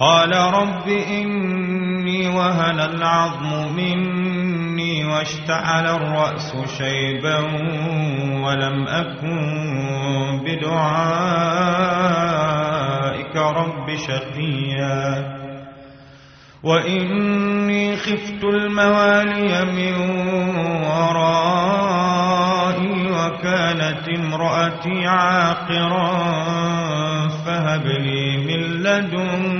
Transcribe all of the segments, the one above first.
قال رب إني وهن العظم مني واشتعل الرأس شيبا ولم أكن بدعائك رب شقيا. وإني خفت الموالي من ورائي وكانت امرأتي عاقرا فهب لي من لدنك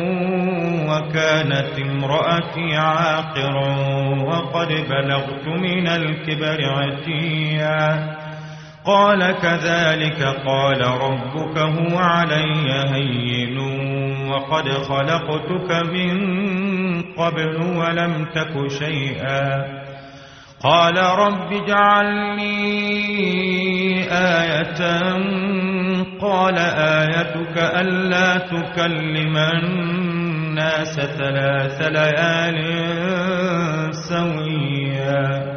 وكانت امرأتي عاقرا وقد بلغت من الكبر عتيا. قال كذلك قال ربك هو علي هين وقد خلقتك من قبل ولم تك شيئا. قال رب اجعل لي آية. قال آيتك ألا تكلم الناس ثلاث ليال سويا.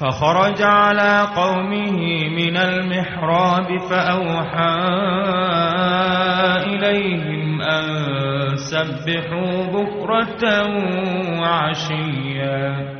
فخرج على قومه من المحراب فأوحى إليهم أن سبحوا بكرة وعشيا.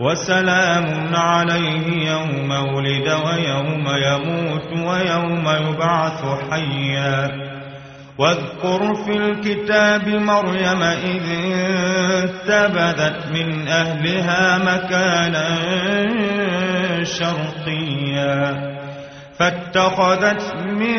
وسلام عليه يوم ولد ويوم يموت ويوم يبعث حيا. واذكر في الكتاب مريم إذ انتبذت من أهلها مكانا شرقيا. فاتخذت من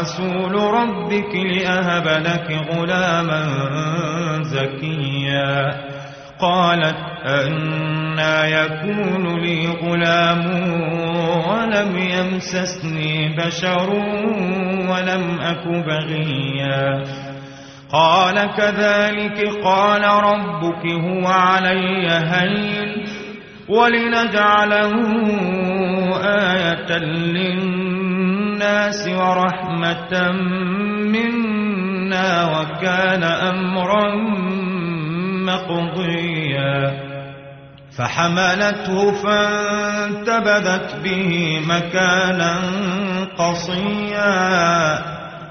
رسول ربك لأهب لك غلاما زكيا. قالت أنا يكون لي غلام ولم يمسسني بشر ولم أك بغيا. قال كذلك قال ربك هو علي هين ولنجعله آية للناس. ورحمة منا وكان أمرا مقضيا. فحملته فانتبذت به مكانا قصيا.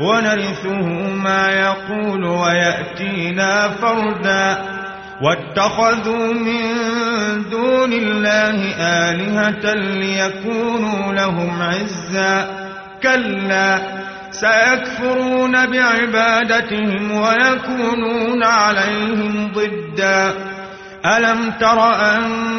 ونرثه ما يقول ويأتينا فردا. واتخذوا من دون الله آلهة ليكونوا لهم عزا. كلا سيكفرون بعبادتهم ويكونون عليهم ضدا. ألم تر أنا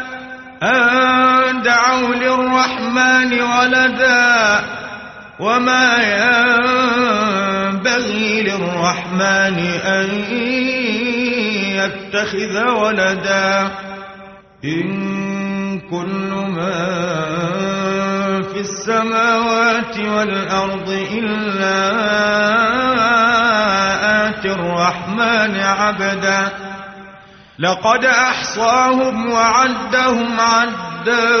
أن دعوا للرحمن ولدا وما ينبغي للرحمن أن يتخذ ولدا إن كل ما في السماوات والأرض إلا آتي الرحمن عبداً لقد أحصاهم وعدهم عدا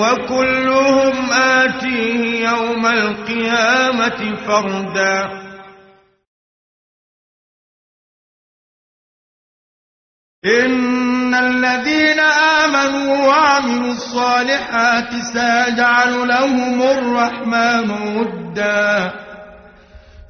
وكلهم آتيه يوم القيامة فردا. إن الذين آمنوا وعملوا الصالحات سيجعل لهم الرحمن ودا.